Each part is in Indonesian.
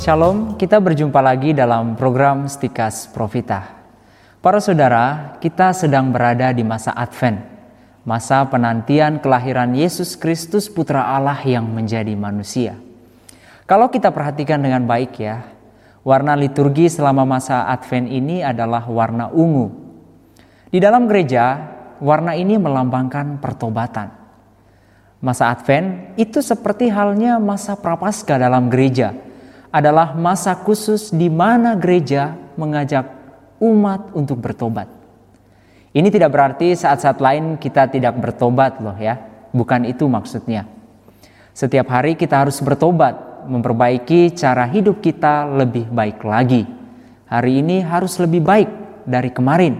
Shalom, kita berjumpa lagi dalam program Stikas Profita. Para saudara, kita sedang berada di masa Advent, masa penantian kelahiran Yesus Kristus Putra Allah yang menjadi manusia. Kalau kita perhatikan dengan baik ya, warna liturgi selama masa Advent ini adalah warna ungu. Di dalam gereja, warna ini melambangkan pertobatan. Masa Advent itu seperti halnya masa prapaskah dalam gereja, adalah masa khusus di mana gereja mengajak umat untuk bertobat. Ini tidak berarti saat-saat lain kita tidak bertobat loh ya. Bukan itu maksudnya. Setiap hari kita harus bertobat, memperbaiki cara hidup kita lebih baik lagi. Hari ini harus lebih baik dari kemarin.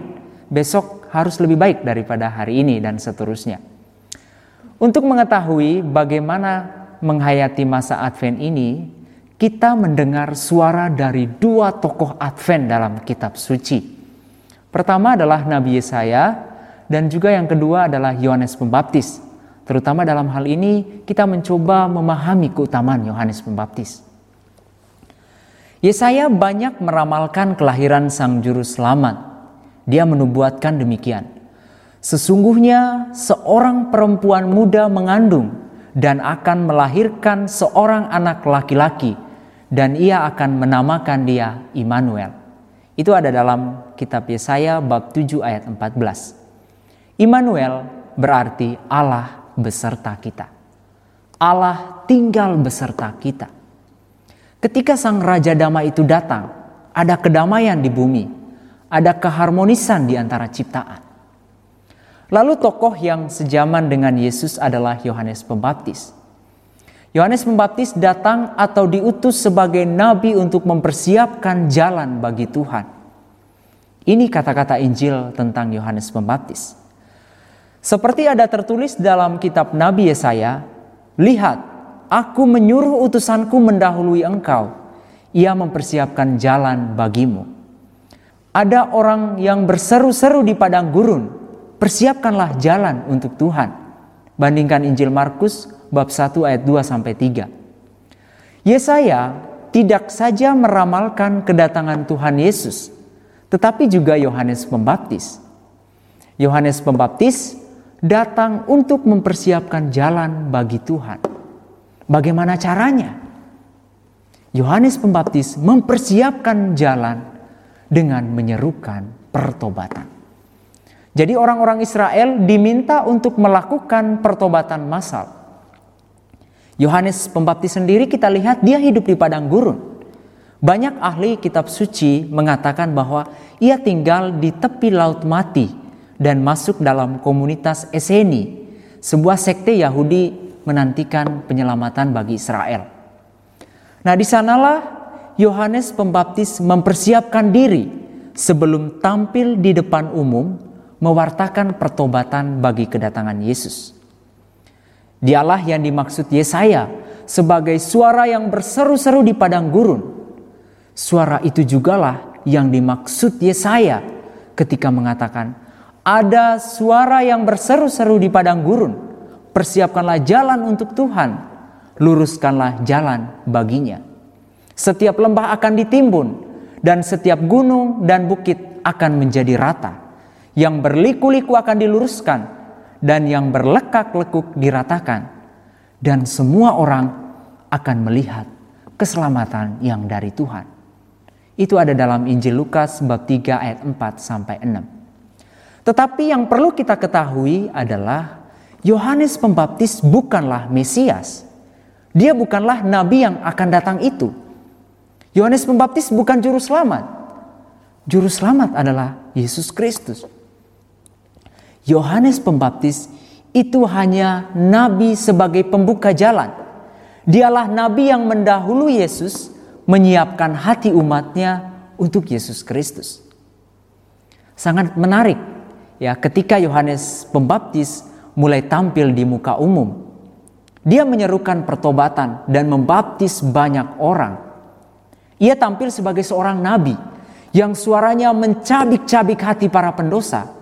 Besok harus lebih baik daripada hari ini dan seterusnya. Untuk mengetahui bagaimana menghayati masa Advent ini, kita mendengar suara dari dua tokoh Advent dalam kitab suci. Pertama adalah Nabi Yesaya dan juga yang kedua adalah Yohanes Pembaptis. Terutama dalam hal ini kita mencoba memahami keutamaan Yohanes Pembaptis. Yesaya banyak meramalkan kelahiran Sang Juru Selamat. Dia menubuatkan demikian. Sesungguhnya seorang perempuan muda mengandung dan akan melahirkan seorang anak laki-laki dan ia akan menamakan dia Immanuel. Itu ada dalam kitab Yesaya bab 7 ayat 14. Immanuel berarti Allah beserta kita. Allah tinggal beserta kita. Ketika sang raja damai itu datang, ada kedamaian di bumi, ada keharmonisan di antara ciptaan. Lalu tokoh yang sejaman dengan Yesus adalah Yohanes Pembaptis. Yohanes Pembaptis datang atau diutus sebagai nabi untuk mempersiapkan jalan bagi Tuhan. Ini kata-kata Injil tentang Yohanes Pembaptis. Seperti ada tertulis dalam kitab Nabi Yesaya, "Lihat, aku menyuruh utusanku mendahului engkau. Ia mempersiapkan jalan bagimu." Ada orang yang berseru-seru di padang gurun, "Persiapkanlah jalan untuk Tuhan." Bandingkan Injil Markus bab 1 ayat 2 sampai 3. Yesaya tidak saja meramalkan kedatangan Tuhan Yesus, tetapi juga Yohanes Pembaptis. Yohanes Pembaptis datang untuk mempersiapkan jalan bagi Tuhan. Bagaimana caranya? Yohanes Pembaptis mempersiapkan jalan dengan menyerukan pertobatan. Jadi orang-orang Israel diminta untuk melakukan pertobatan massal. Yohanes Pembaptis sendiri kita lihat dia hidup di padang gurun. Banyak ahli kitab suci mengatakan bahwa ia tinggal di tepi laut mati dan masuk dalam komunitas Eseni, sebuah sekte Yahudi menantikan penyelamatan bagi Israel. Nah, di sanalah Yohanes Pembaptis mempersiapkan diri sebelum tampil di depan umum mewartakan pertobatan bagi kedatangan Yesus. Dialah yang dimaksud Yesaya sebagai suara yang berseru-seru di padang gurun. Suara itu jugalah yang dimaksud Yesaya ketika mengatakan, "Ada suara yang berseru-seru di padang gurun, persiapkanlah jalan untuk Tuhan, luruskanlah jalan baginya." Setiap lembah akan ditimbun dan setiap gunung dan bukit akan menjadi rata. Yang berliku-liku akan diluruskan dan yang berlekak-lekuk diratakan, dan semua orang akan melihat keselamatan yang dari Tuhan. Itu ada dalam Injil Lukas bab 3 ayat 4 sampai 6. Tetapi yang perlu kita ketahui adalah Yohanes Pembaptis bukanlah Mesias. Dia bukanlah nabi yang akan datang itu. Yohanes Pembaptis bukan juru selamat. Juru selamat adalah Yesus Kristus. Yohanes Pembaptis itu hanya nabi sebagai pembuka jalan. Dialah nabi yang mendahulu Yesus menyiapkan hati umatnya untuk Yesus Kristus. Sangat menarik ya ketika Yohanes Pembaptis mulai tampil di muka umum. Dia menyerukan pertobatan dan membaptis banyak orang. Ia tampil sebagai seorang nabi yang suaranya mencabik-cabik hati para pendosa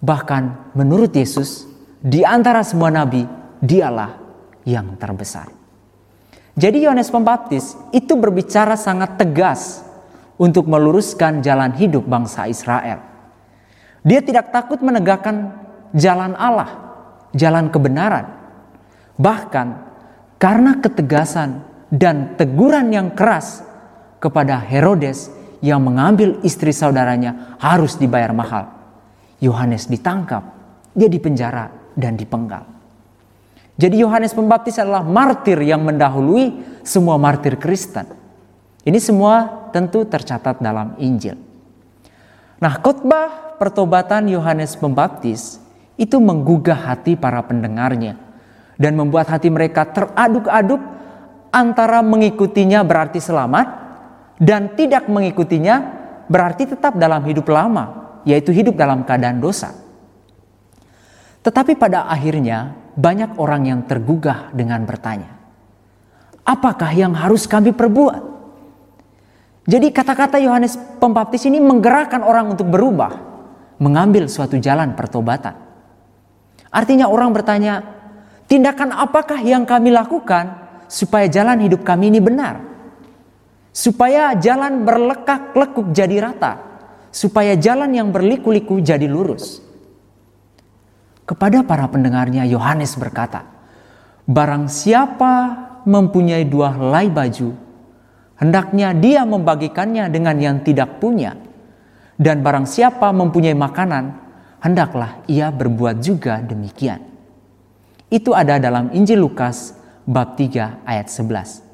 Bahkan menurut Yesus, di antara semua nabi, dialah yang terbesar. Jadi Yohanes Pembaptis itu berbicara sangat tegas untuk meluruskan jalan hidup bangsa Israel. Dia tidak takut menegakkan jalan Allah, jalan kebenaran. Bahkan karena ketegasan dan teguran yang keras kepada Herodes yang mengambil istri saudaranya harus dibayar mahal. Yohanes ditangkap, dia dipenjara dan dipenggal. Jadi Yohanes Pembaptis adalah martir yang mendahului semua martir Kristen. Ini semua tentu tercatat dalam Injil. Nah, khotbah pertobatan Yohanes Pembaptis itu menggugah hati para pendengarnya dan membuat hati mereka teraduk-aduk antara mengikutinya berarti selamat dan tidak mengikutinya berarti tetap dalam hidup lama, yaitu hidup dalam keadaan dosa. Tetapi pada akhirnya banyak orang yang tergugah dengan bertanya, "Apakah yang harus kami perbuat?" Jadi, kata-kata Yohanes Pembaptis ini menggerakkan orang untuk berubah, mengambil suatu jalan pertobatan. Artinya, orang bertanya, "Tindakan apakah yang kami lakukan supaya jalan hidup kami ini benar?" Supaya jalan berlekak-lekuk jadi rata, supaya jalan yang berliku-liku jadi lurus. Kepada para pendengarnya Yohanes berkata, Barang siapa mempunyai dua helai baju, hendaknya dia membagikannya dengan yang tidak punya. Dan barang siapa mempunyai makanan, hendaklah ia berbuat juga demikian. Itu ada dalam Injil Lukas bab 3 ayat 11.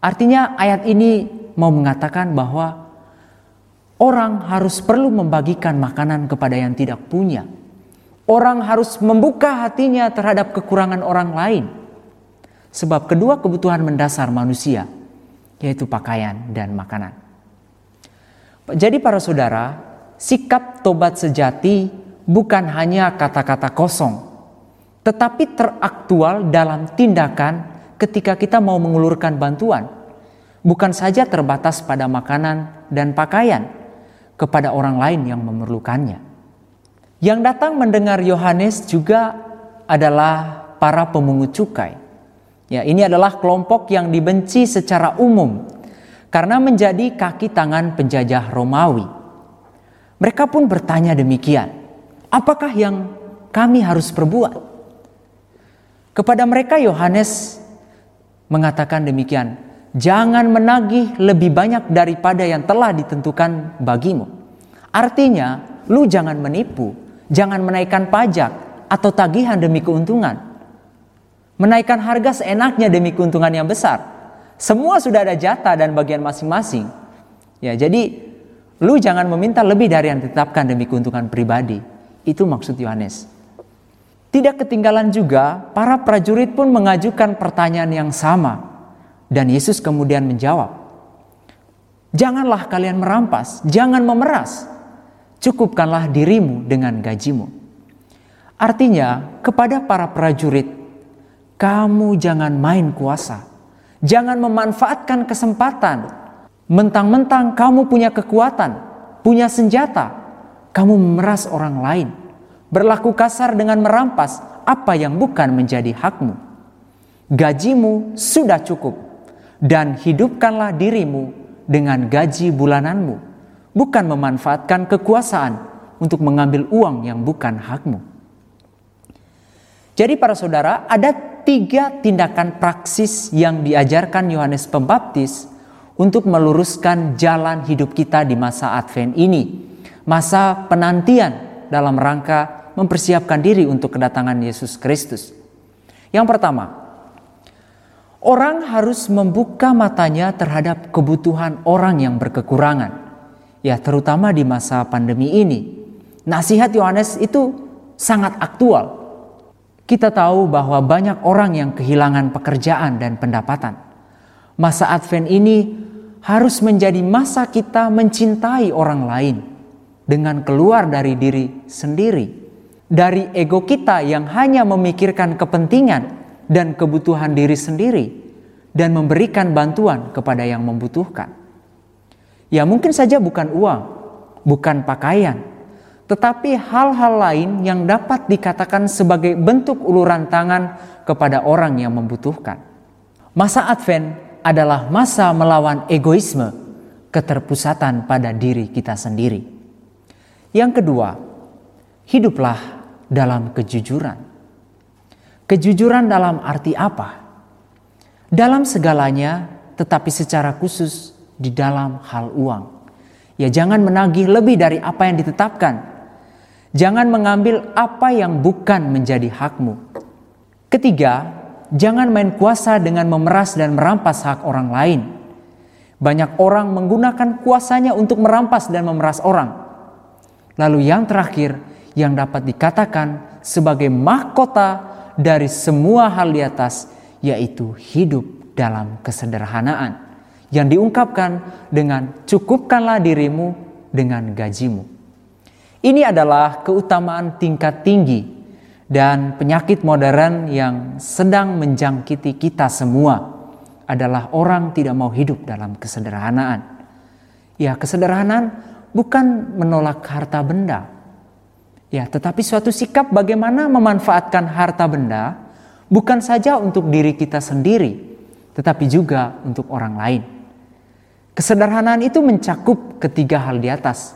Artinya ayat ini mau mengatakan bahwa orang harus perlu membagikan makanan kepada yang tidak punya Orang harus membuka hatinya terhadap kekurangan orang lain. Sebab kedua kebutuhan mendasar manusia, yaitu pakaian dan makanan. Jadi para saudara, sikap tobat sejati bukan hanya kata-kata kosong, tetapi teraktual dalam tindakan ketika kita mau mengulurkan bantuan. Bukan saja terbatas pada makanan dan pakaian kepada orang lain yang memerlukannya. Yang datang mendengar Yohanes juga adalah para pemungut cukai. Ya, ini adalah kelompok yang dibenci secara umum karena menjadi kaki tangan penjajah Romawi. Mereka pun bertanya demikian, apakah yang kami harus perbuat? Kepada mereka Yohanes mengatakan demikian, jangan menagih lebih banyak daripada yang telah ditentukan bagimu. Artinya, lu jangan menipu, Jangan menaikkan pajak atau tagihan demi keuntungan. Menaikkan harga seenaknya demi keuntungan yang besar. Semua sudah ada jatah dan bagian masing-masing. Ya, jadi lu jangan meminta lebih dari yang ditetapkan demi keuntungan pribadi. Itu maksud Yohanes. Tidak ketinggalan juga, para prajurit pun mengajukan pertanyaan yang sama. Dan Yesus kemudian menjawab, Janganlah kalian merampas, jangan memeras, cukupkanlah dirimu dengan gajimu. Artinya, kepada para prajurit, kamu jangan main kuasa, jangan memanfaatkan kesempatan. Mentang-mentang kamu punya kekuatan, punya senjata, kamu memeras orang lain, berlaku kasar dengan merampas apa yang bukan menjadi hakmu. Gajimu sudah cukup, dan hidupkanlah dirimu dengan gaji bulananmu bukan memanfaatkan kekuasaan untuk mengambil uang yang bukan hakmu. Jadi para saudara, ada tiga tindakan praksis yang diajarkan Yohanes Pembaptis untuk meluruskan jalan hidup kita di masa Advent ini. Masa penantian dalam rangka mempersiapkan diri untuk kedatangan Yesus Kristus. Yang pertama, orang harus membuka matanya terhadap kebutuhan orang yang berkekurangan ya terutama di masa pandemi ini. Nasihat Yohanes itu sangat aktual. Kita tahu bahwa banyak orang yang kehilangan pekerjaan dan pendapatan. Masa Advent ini harus menjadi masa kita mencintai orang lain dengan keluar dari diri sendiri, dari ego kita yang hanya memikirkan kepentingan dan kebutuhan diri sendiri, dan memberikan bantuan kepada yang membutuhkan. Ya mungkin saja bukan uang, bukan pakaian, tetapi hal-hal lain yang dapat dikatakan sebagai bentuk uluran tangan kepada orang yang membutuhkan. Masa Advent adalah masa melawan egoisme, keterpusatan pada diri kita sendiri. Yang kedua, hiduplah dalam kejujuran. Kejujuran dalam arti apa? Dalam segalanya, tetapi secara khusus di dalam hal uang. Ya, jangan menagih lebih dari apa yang ditetapkan. Jangan mengambil apa yang bukan menjadi hakmu. Ketiga, jangan main kuasa dengan memeras dan merampas hak orang lain. Banyak orang menggunakan kuasanya untuk merampas dan memeras orang. Lalu yang terakhir yang dapat dikatakan sebagai mahkota dari semua hal di atas yaitu hidup dalam kesederhanaan yang diungkapkan dengan cukupkanlah dirimu dengan gajimu. Ini adalah keutamaan tingkat tinggi dan penyakit modern yang sedang menjangkiti kita semua adalah orang tidak mau hidup dalam kesederhanaan. Ya, kesederhanaan bukan menolak harta benda. Ya, tetapi suatu sikap bagaimana memanfaatkan harta benda bukan saja untuk diri kita sendiri, tetapi juga untuk orang lain. Kesederhanaan itu mencakup ketiga hal di atas,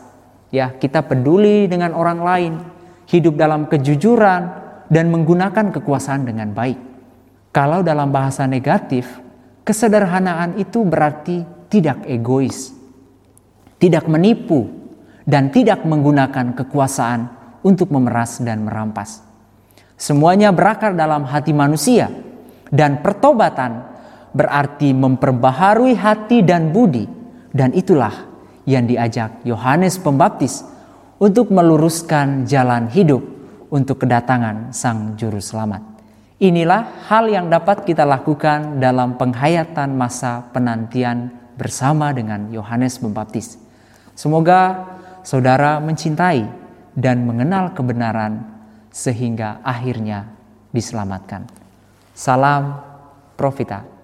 ya kita peduli dengan orang lain, hidup dalam kejujuran dan menggunakan kekuasaan dengan baik. Kalau dalam bahasa negatif, kesederhanaan itu berarti tidak egois, tidak menipu, dan tidak menggunakan kekuasaan untuk memeras dan merampas. Semuanya berakar dalam hati manusia dan pertobatan berarti memperbaharui hati dan budi dan itulah yang diajak Yohanes Pembaptis untuk meluruskan jalan hidup untuk kedatangan Sang Juru Selamat. Inilah hal yang dapat kita lakukan dalam penghayatan masa penantian bersama dengan Yohanes Pembaptis. Semoga saudara mencintai dan mengenal kebenaran sehingga akhirnya diselamatkan. Salam Profita.